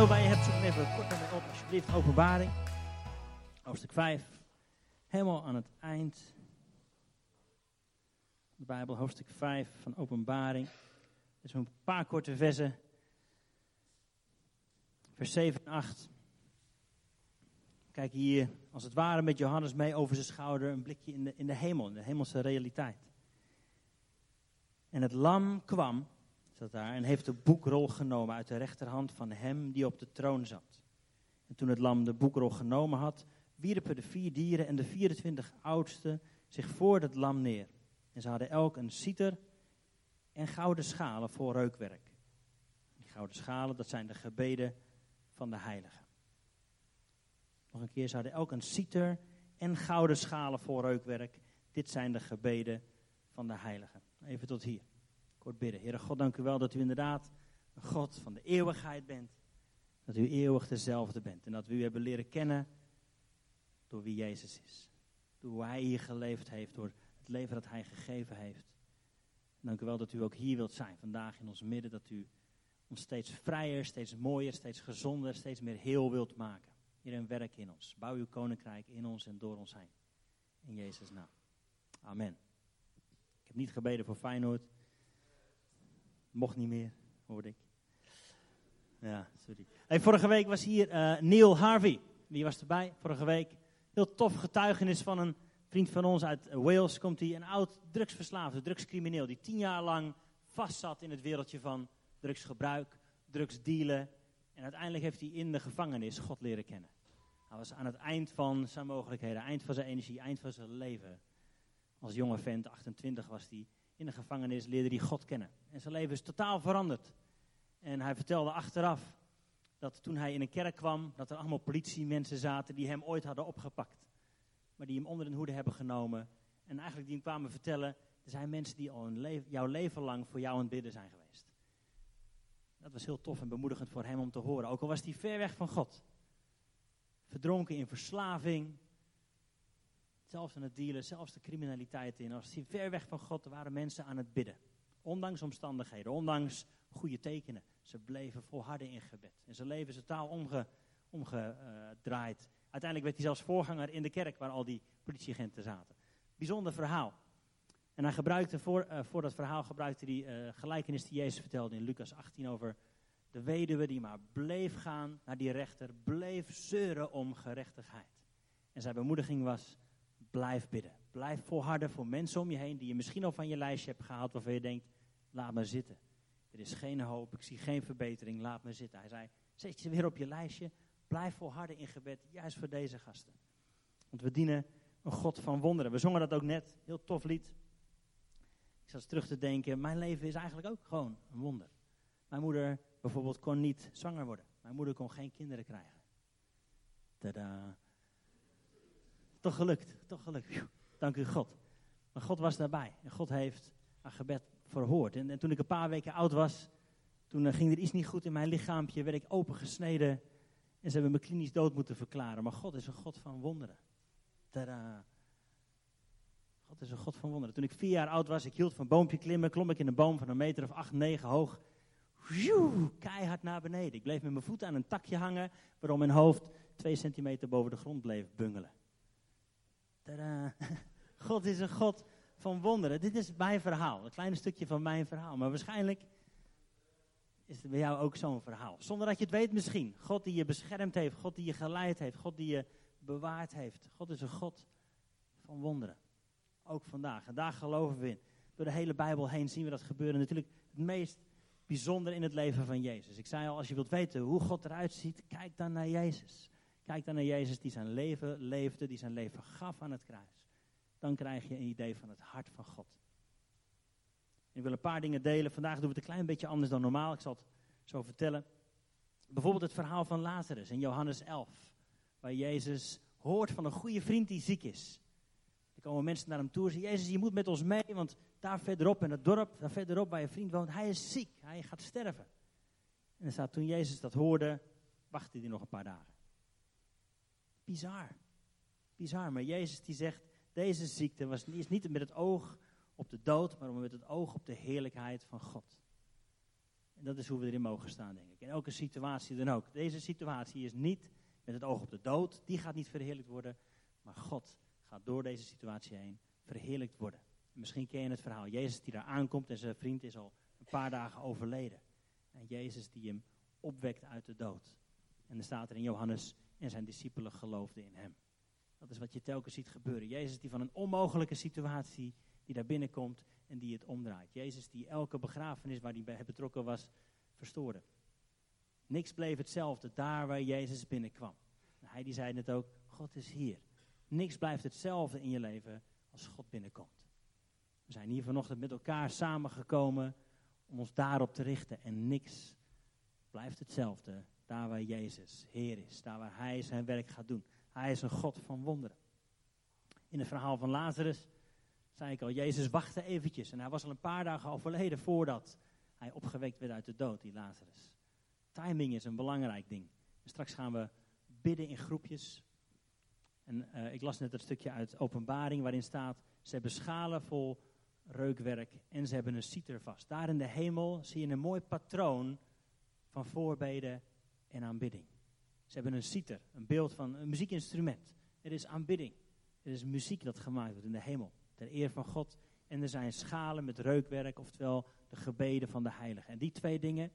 Bijbel bij je hebt, zoek even kort mee op, alsjeblieft. Openbaring, hoofdstuk 5. Helemaal aan het eind. De Bijbel, hoofdstuk 5 van Openbaring. Dus een paar korte versen. Vers 7 en 8. Kijk hier, als het ware met Johannes mee over zijn schouder, een blikje in de, in de hemel, in de hemelse realiteit. En het lam kwam, daar, en heeft de boekrol genomen uit de rechterhand van hem die op de troon zat. En toen het lam de boekrol genomen had, wierpen de vier dieren en de 24 oudsten zich voor het lam neer. En ze hadden elk een citer en gouden schalen voor reukwerk. Die gouden schalen, dat zijn de gebeden van de heiligen. Nog een keer, ze hadden elk een citer en gouden schalen voor reukwerk. Dit zijn de gebeden van de heiligen. Even tot hier. Kort bidden. Heere God, dank u wel dat u inderdaad een God van de eeuwigheid bent. Dat u eeuwig dezelfde bent. En dat we u hebben leren kennen door wie Jezus is. Door hoe hij hier geleefd heeft, door het leven dat hij gegeven heeft. dank u wel dat u ook hier wilt zijn, vandaag in ons midden. Dat u ons steeds vrijer, steeds mooier, steeds gezonder, steeds meer heel wilt maken. Hier een werk in ons. Bouw uw koninkrijk in ons en door ons heen. In Jezus' naam. Amen. Ik heb niet gebeden voor Feyenoord. Mocht niet meer, hoorde ik. Ja, sorry. Vorige week was hier uh, Neil Harvey. Wie was erbij vorige week? Heel tof getuigenis van een vriend van ons uit Wales. Komt hij, een oud drugsverslaafde, drugscrimineel. Die tien jaar lang vastzat in het wereldje van drugsgebruik, drugsdealen. En uiteindelijk heeft hij in de gevangenis God leren kennen. Hij was aan het eind van zijn mogelijkheden, eind van zijn energie, eind van zijn leven. Als jonge vent, 28 was hij, in de gevangenis leerde hij God kennen. En zijn leven is totaal veranderd. En hij vertelde achteraf dat toen hij in een kerk kwam, dat er allemaal politiemensen zaten die hem ooit hadden opgepakt. Maar die hem onder hun hoede hebben genomen. En eigenlijk die hem kwamen vertellen, er zijn mensen die al jouw leven lang voor jou aan het bidden zijn geweest. Dat was heel tof en bemoedigend voor hem om te horen. Ook al was hij ver weg van God. Verdronken in verslaving. Zelfs aan het dealen, zelfs de criminaliteit in. Als hij ver weg van God, waren mensen aan het bidden. Ondanks omstandigheden, ondanks goede tekenen. Ze bleven volharden in gebed. En zijn leven is totaal omge, omgedraaid. Uiteindelijk werd hij zelfs voorganger in de kerk waar al die politieagenten zaten. Bijzonder verhaal. En hij gebruikte voor, uh, voor dat verhaal gebruikte hij uh, gelijkenis die Jezus vertelde in Lucas 18 over de weduwe die maar bleef gaan naar die rechter, bleef zeuren om gerechtigheid. En zijn bemoediging was, blijf bidden. Blijf volharden voor mensen om je heen die je misschien al van je lijstje hebt gehaald waarvan je denkt, laat me zitten. Er is geen hoop, ik zie geen verbetering, laat me zitten. Hij zei, zet je weer op je lijstje, blijf volharden in gebed, juist voor deze gasten. Want we dienen een God van wonderen. We zongen dat ook net, heel tof lied. Ik zat terug te denken, mijn leven is eigenlijk ook gewoon een wonder. Mijn moeder bijvoorbeeld kon niet zwanger worden. Mijn moeder kon geen kinderen krijgen. Tada. Toch gelukt, toch gelukt. Dank u God. Maar God was daarbij. En God heeft haar gebed verhoord. En, en toen ik een paar weken oud was, toen uh, ging er iets niet goed in mijn lichaampje, werd ik opengesneden. En ze hebben me klinisch dood moeten verklaren. Maar God is een God van wonderen. Tada. God is een God van wonderen. Toen ik vier jaar oud was, ik hield van boompje klimmen, klom ik in een boom van een meter of acht, negen hoog. Wjoe, keihard naar beneden. Ik bleef met mijn voeten aan een takje hangen, waarom mijn hoofd twee centimeter boven de grond bleef bungelen. Tada. God is een God van wonderen. Dit is mijn verhaal, een klein stukje van mijn verhaal. Maar waarschijnlijk is het bij jou ook zo'n verhaal. Zonder dat je het weet misschien. God die je beschermd heeft, God die je geleid heeft, God die je bewaard heeft. God is een God van wonderen. Ook vandaag. En daar geloven we in. Door de hele Bijbel heen zien we dat gebeuren. Natuurlijk het meest bijzonder in het leven van Jezus. Ik zei al, als je wilt weten hoe God eruit ziet, kijk dan naar Jezus. Kijk dan naar Jezus die zijn leven leefde, die zijn leven gaf aan het kruis. Dan krijg je een idee van het hart van God. Ik wil een paar dingen delen. Vandaag doen we het een klein beetje anders dan normaal. Ik zal het zo vertellen. Bijvoorbeeld het verhaal van Lazarus in Johannes 11. Waar Jezus hoort van een goede vriend die ziek is. Er komen mensen naar hem toe en zeggen, Jezus, je moet met ons mee, want daar verderop in het dorp, daar verderop waar je vriend woont, hij is ziek, hij gaat sterven. En er staat, toen Jezus dat hoorde, wachtte hij nog een paar dagen. Bizar. Bizar, maar Jezus die zegt, deze ziekte was, is niet met het oog op de dood, maar met het oog op de heerlijkheid van God. En dat is hoe we erin mogen staan, denk ik. In elke situatie dan ook. Deze situatie is niet met het oog op de dood. Die gaat niet verheerlijkt worden. Maar God gaat door deze situatie heen verheerlijkt worden. misschien ken je het verhaal. Jezus die daar aankomt en zijn vriend is al een paar dagen overleden. En Jezus die hem opwekt uit de dood. En dan staat er in Johannes en zijn discipelen geloofden in hem. Dat is wat je telkens ziet gebeuren. Jezus die van een onmogelijke situatie die daar binnenkomt en die het omdraait. Jezus die elke begrafenis waar hij bij betrokken was verstoorde. Niks bleef hetzelfde daar waar Jezus binnenkwam. hij die zei het ook, God is hier. Niks blijft hetzelfde in je leven als God binnenkomt. We zijn hier vanochtend met elkaar samengekomen om ons daarop te richten. En niks blijft hetzelfde daar waar Jezus Heer is. Daar waar Hij zijn werk gaat doen. Hij is een God van wonderen. In het verhaal van Lazarus zei ik al, Jezus wachtte eventjes. En hij was al een paar dagen overleden voordat hij opgewekt werd uit de dood, die Lazarus. Timing is een belangrijk ding. straks gaan we bidden in groepjes. En eh, ik las net het stukje uit Openbaring waarin staat, ze hebben schalen vol reukwerk en ze hebben een citer vast. Daar in de hemel zie je een mooi patroon van voorbeden en aanbidding. Ze hebben een citer, een beeld van een muziekinstrument. Er is aanbidding. Er is muziek dat gemaakt wordt in de hemel, ter eer van God. En er zijn schalen met reukwerk, oftewel de gebeden van de heiligen. En die twee dingen,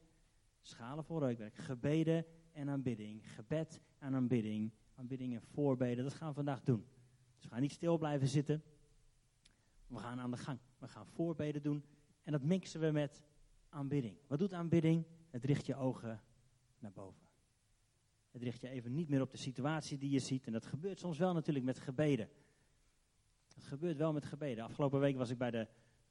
schalen vol reukwerk, gebeden en aanbidding, gebed en aanbidding, aanbidding en voorbeden, dat gaan we vandaag doen. Dus we gaan niet stil blijven zitten, we gaan aan de gang. We gaan voorbeden doen en dat mixen we met aanbidding. Wat doet aanbidding? Het richt je ogen naar boven. Het richt je even niet meer op de situatie die je ziet. En dat gebeurt soms wel natuurlijk met gebeden. Dat gebeurt wel met gebeden. Afgelopen week was ik bij de,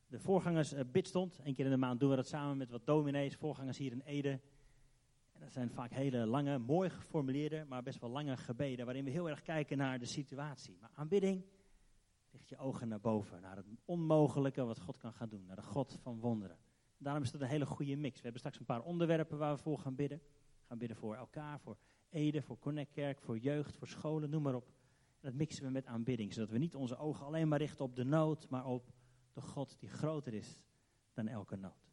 de voorgangers uh, bidstond. Eén keer in de maand doen we dat samen met wat dominees, voorgangers hier in Ede. En dat zijn vaak hele lange, mooi geformuleerde, maar best wel lange gebeden. Waarin we heel erg kijken naar de situatie. Maar aanbidding richt je ogen naar boven. Naar het onmogelijke wat God kan gaan doen. Naar de God van wonderen. Daarom is dat een hele goede mix. We hebben straks een paar onderwerpen waar we voor gaan bidden. Gaan bidden voor elkaar, voor Ede, voor Connectkerk, voor jeugd, voor scholen, noem maar op. En dat mixen we met aanbidding, zodat we niet onze ogen alleen maar richten op de nood, maar op de God die groter is dan elke nood.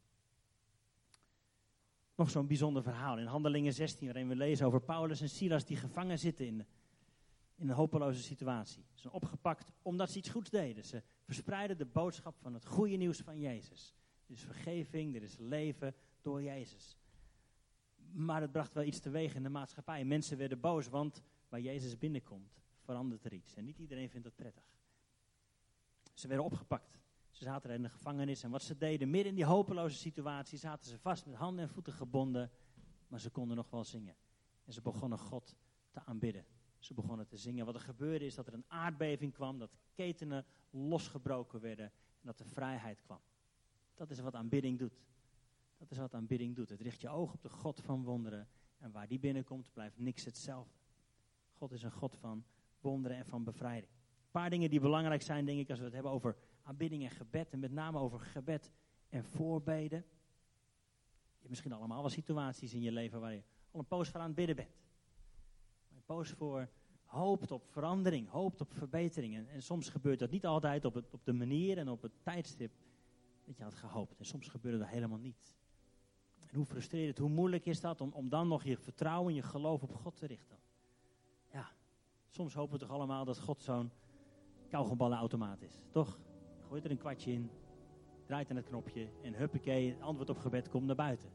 Nog zo'n bijzonder verhaal in Handelingen 16, waarin we lezen over Paulus en Silas die gevangen zitten in, in een hopeloze situatie. Ze zijn opgepakt omdat ze iets goeds deden. Ze verspreiden de boodschap van het goede nieuws van Jezus. Er is vergeving, er is leven door Jezus maar het bracht wel iets teweeg in de maatschappij. Mensen werden boos, want waar Jezus binnenkomt, verandert er iets. En niet iedereen vindt dat prettig. Ze werden opgepakt. Ze zaten in de gevangenis. En wat ze deden, midden in die hopeloze situatie, zaten ze vast met handen en voeten gebonden. Maar ze konden nog wel zingen. En ze begonnen God te aanbidden. Ze begonnen te zingen. Wat er gebeurde is dat er een aardbeving kwam, dat ketenen losgebroken werden en dat er vrijheid kwam. Dat is wat aanbidding doet. Dat is wat aanbidding doet. Het richt je oog op de God van wonderen. En waar die binnenkomt, blijft niks hetzelfde. God is een God van wonderen en van bevrijding. Een paar dingen die belangrijk zijn, denk ik, als we het hebben over aanbidding en gebed. En met name over gebed en voorbeden. Je hebt misschien allemaal wel situaties in je leven waar je al een poos voor aan het bidden bent. Een poos voor hoopt op verandering, hoopt op verbetering. En, soms gebeurt dat niet altijd op, het, op de manier en op het tijdstip dat je had gehoopt. En soms gebeurt dat helemaal niet. En hoe frustrerend, hoe moeilijk is dat om, om dan nog je vertrouwen, je geloof op God te richten. Ja, soms hopen we toch allemaal dat God zo'n kauwgomballenautomaat is, toch? Gooit er een kwartje in, draait aan het knopje en huppakee, het antwoord op gebed komt naar buiten.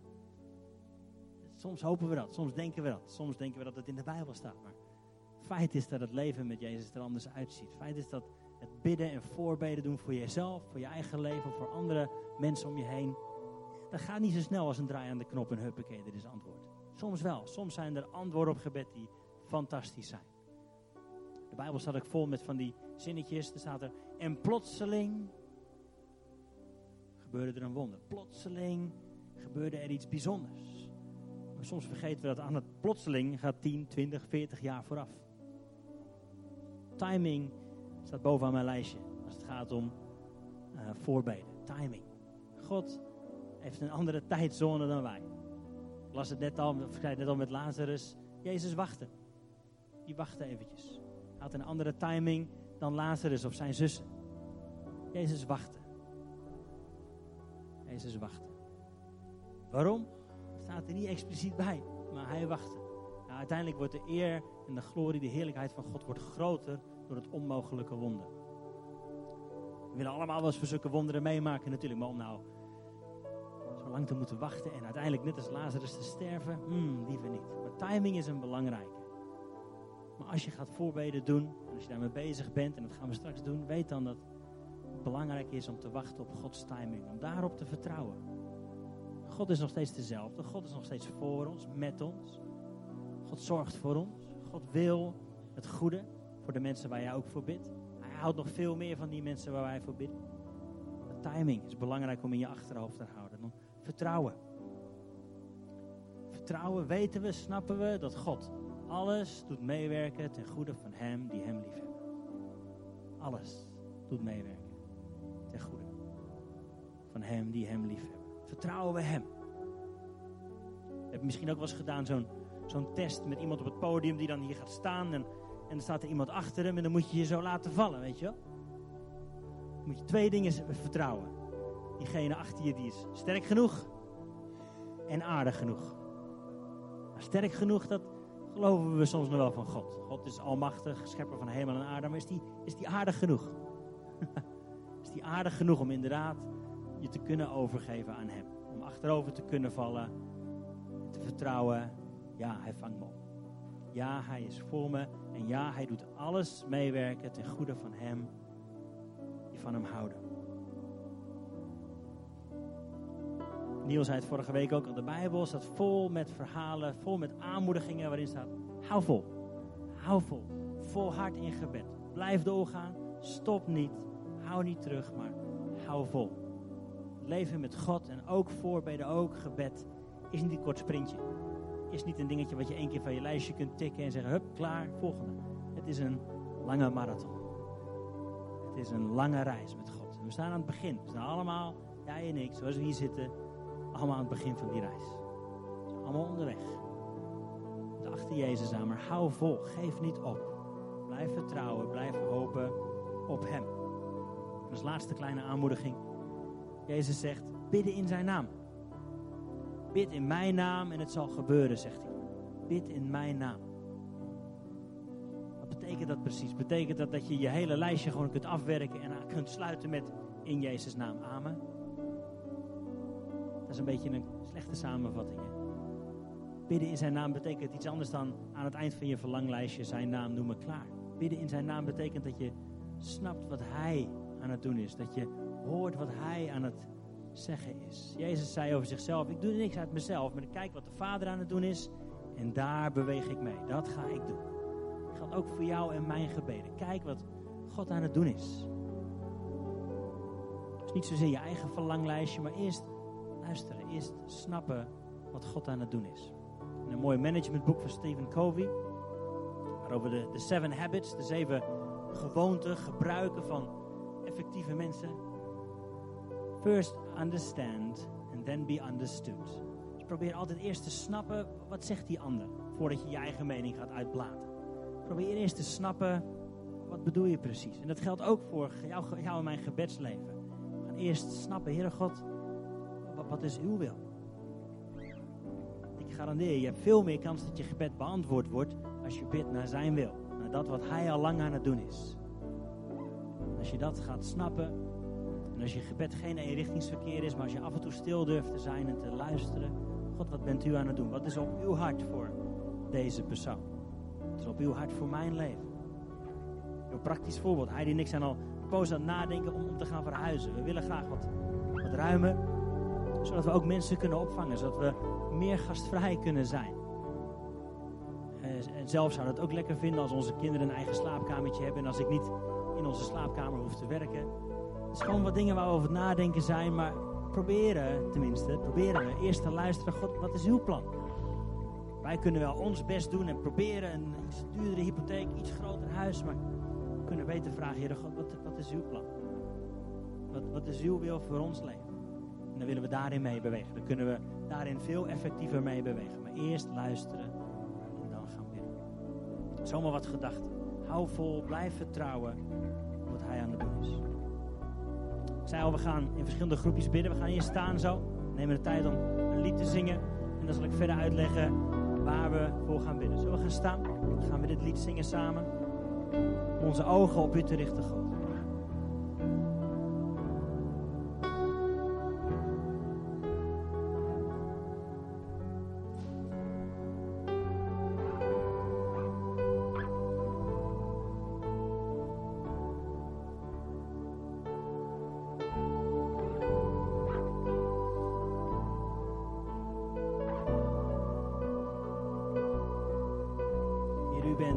Soms hopen we dat, soms denken we dat, soms denken we dat het in de Bijbel staat. Maar feit is dat het leven met Jezus er anders uitziet. Feit is dat het bidden en voorbeden doen voor jezelf, voor je eigen leven, voor andere mensen om je heen, dat gaat niet zo snel als een draai aan de knop en huppakee, dit is antwoord. Soms wel. Soms zijn er antwoorden op gebed die fantastisch zijn. De Bijbel staat ook vol met van die zinnetjes. Er staat er, en plotseling gebeurde er een wonder. Plotseling gebeurde er iets bijzonders. Maar soms vergeten we dat aan het plotseling gaat 10, 20, 40 jaar vooraf. Timing staat bovenaan mijn lijstje als het gaat om uh, voorbeden. Timing. God heeft een andere tijdzone dan wij. Ik las het net al, ik zei het net al met Lazarus. Jezus wachtte. Die wachtte eventjes. Hij had een andere timing dan Lazarus of zijn zussen. Jezus wachtte. Jezus wachtte. Waarom? staat er niet expliciet bij, maar hij wachtte. Nou, uiteindelijk wordt de eer en de glorie, de heerlijkheid van God wordt groter door het onmogelijke wonder. We willen allemaal wel eens voor zulke wonderen meemaken natuurlijk, maar om nou lang te moeten wachten en uiteindelijk net als Lazarus te sterven, hmm, liever niet. Maar timing is een belangrijke. Maar als je gaat voorbeden doen, en als je daarmee bezig bent, en dat gaan we straks doen, weet dan dat het belangrijk is om te wachten op Gods timing, om daarop te vertrouwen. God is nog steeds dezelfde, God is nog steeds voor ons, met ons. God zorgt voor ons, God wil het goede voor de mensen waar jij ook voor bidt. Hij houdt nog veel meer van die mensen waar wij voor bidden. De timing is belangrijk om in je achterhoofd te houden. Vertrouwen. Vertrouwen weten we, snappen we dat God alles doet meewerken ten goede van hem die hem liefhebben. Alles doet meewerken ten goede van hem die hem liefhebben. Vertrouwen we hem. We hebben misschien ook wel eens gedaan zo'n zo'n test met iemand op het podium die dan hier gaat staan en, en er staat er iemand achter hem en dan moet je je zo laten vallen, weet je wel? Dan moet je twee dingen vertrouwen. Diegene achter je die is sterk genoeg en aardig genoeg. Sterk genoeg, dat, geloven we soms nog wel van God. God is almachtig, schepper van hemel en aarde. Maar is die, is die aardig genoeg? is die aardig genoeg om inderdaad je te kunnen overgeven aan Hem? Om achterover te kunnen vallen. Te vertrouwen. Ja, Hij vangt me op. Ja, Hij is voor me. En ja, Hij doet alles meewerken ten goede van Hem die van Hem houden. Niels zei het vorige week ook. De Bijbel staat vol met verhalen, vol met aanmoedigingen waarin staat: hou vol. Hou vol. Volhard in gebed. Blijf doorgaan. Stop niet. Hou niet terug, maar hou vol. Leven met God en ook voorbeden, ook gebed, is niet een kort sprintje. Is niet een dingetje wat je één keer van je lijstje kunt tikken en zeggen: hup, klaar, volgende. Het is een lange marathon. Het is een lange reis met God. we staan aan het begin. We staan allemaal, jij en ik, zoals we hier zitten, allemaal aan het begin van die reis. Allemaal onderweg. De achter Jezus aan, maar hou vol. Geef niet op. Blijf vertrouwen, blijf hopen op Hem. En als laatste kleine aanmoediging. Jezus zegt, bidden in zijn naam. Bid in mijn naam en het zal gebeuren, zegt hij. Bid in mijn naam. Wat betekent dat precies? Betekent dat dat je je hele lijstje gewoon kunt afwerken en kunt sluiten met in Jezus' naam. Amen. Dat is een beetje een slechte samenvatting. Bidden in zijn naam betekent iets anders dan aan het eind van je verlanglijstje zijn naam noemen klaar. Bidden in zijn naam betekent dat je snapt wat hij aan het doen is. Dat je hoort wat hij aan het zeggen is. Jezus zei over zichzelf, ik doe niks uit mezelf, maar ik kijk wat de Vader aan het doen is en daar beweeg ik mee. Dat ga ik doen. Dat geldt ook voor jou en mijn gebeden. Kijk wat God aan het doen is. Dus niet zozeer je eigen verlanglijstje, maar eerst eerst snappen wat God aan het doen is. In een mooi managementboek van Stephen Covey, waarover de, de Seven Habits, de zeven gewoonten, gebruiken van effectieve mensen. First understand and then be understood. Dus probeer altijd eerst te snappen, wat zegt die ander, voordat je je eigen mening gaat uitblaten. Probeer eerst te snappen, wat bedoel je precies? En dat geldt ook voor jou, jou en mijn gebedsleven. Gaan eerst snappen, Heere God, wat is uw wil? Ik garandeer je, je hebt veel meer kans dat je gebed beantwoord wordt als je bidt naar zijn wil. Naar dat wat hij al lang aan het doen is. Als je dat gaat snappen, en als je gebed geen eenrichtingsverkeer is, maar als je af en toe stil durft te zijn en te luisteren. God, wat bent u aan het doen? Wat is op uw hart voor deze persoon? Wat is op uw hart voor mijn leven? Een praktisch voorbeeld. Hij die niks aan al poos aan het nadenken om, om te gaan verhuizen. We willen graag wat, wat ruimer zodat we ook mensen kunnen opvangen, zodat we meer gastvrij kunnen zijn. En zelf zou dat ook lekker vinden als onze kinderen een eigen slaapkamertje hebben en als ik niet in onze slaapkamer hoef te werken. Het is gewoon wat dingen waar we over nadenken zijn, maar proberen tenminste, proberen we eerst te luisteren, God, wat is uw plan? Wij kunnen wel ons best doen en proberen een iets duurdere hypotheek, iets groter huis, maar we kunnen beter vragen, Heer God, wat, wat is uw plan? Wat, wat is uw wil voor ons leven? En dan willen we daarin mee bewegen. Dan kunnen we daarin veel effectiever mee bewegen. Maar eerst luisteren en dan gaan bidden. Zomaar wat gedachten. Hou vol, blijf vertrouwen op wat Hij aan de doen is. Ik zei al, we gaan in verschillende groepjes bidden. We gaan hier staan zo. We nemen de tijd om een lied te zingen. En dan zal ik verder uitleggen waar we voor gaan bidden. Zullen we gaan staan? Dan gaan we dit lied zingen samen. Onze ogen op u te richten, God.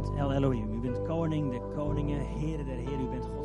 bent El Elohim. U bent koning de koningen, heren der heren. U bent God.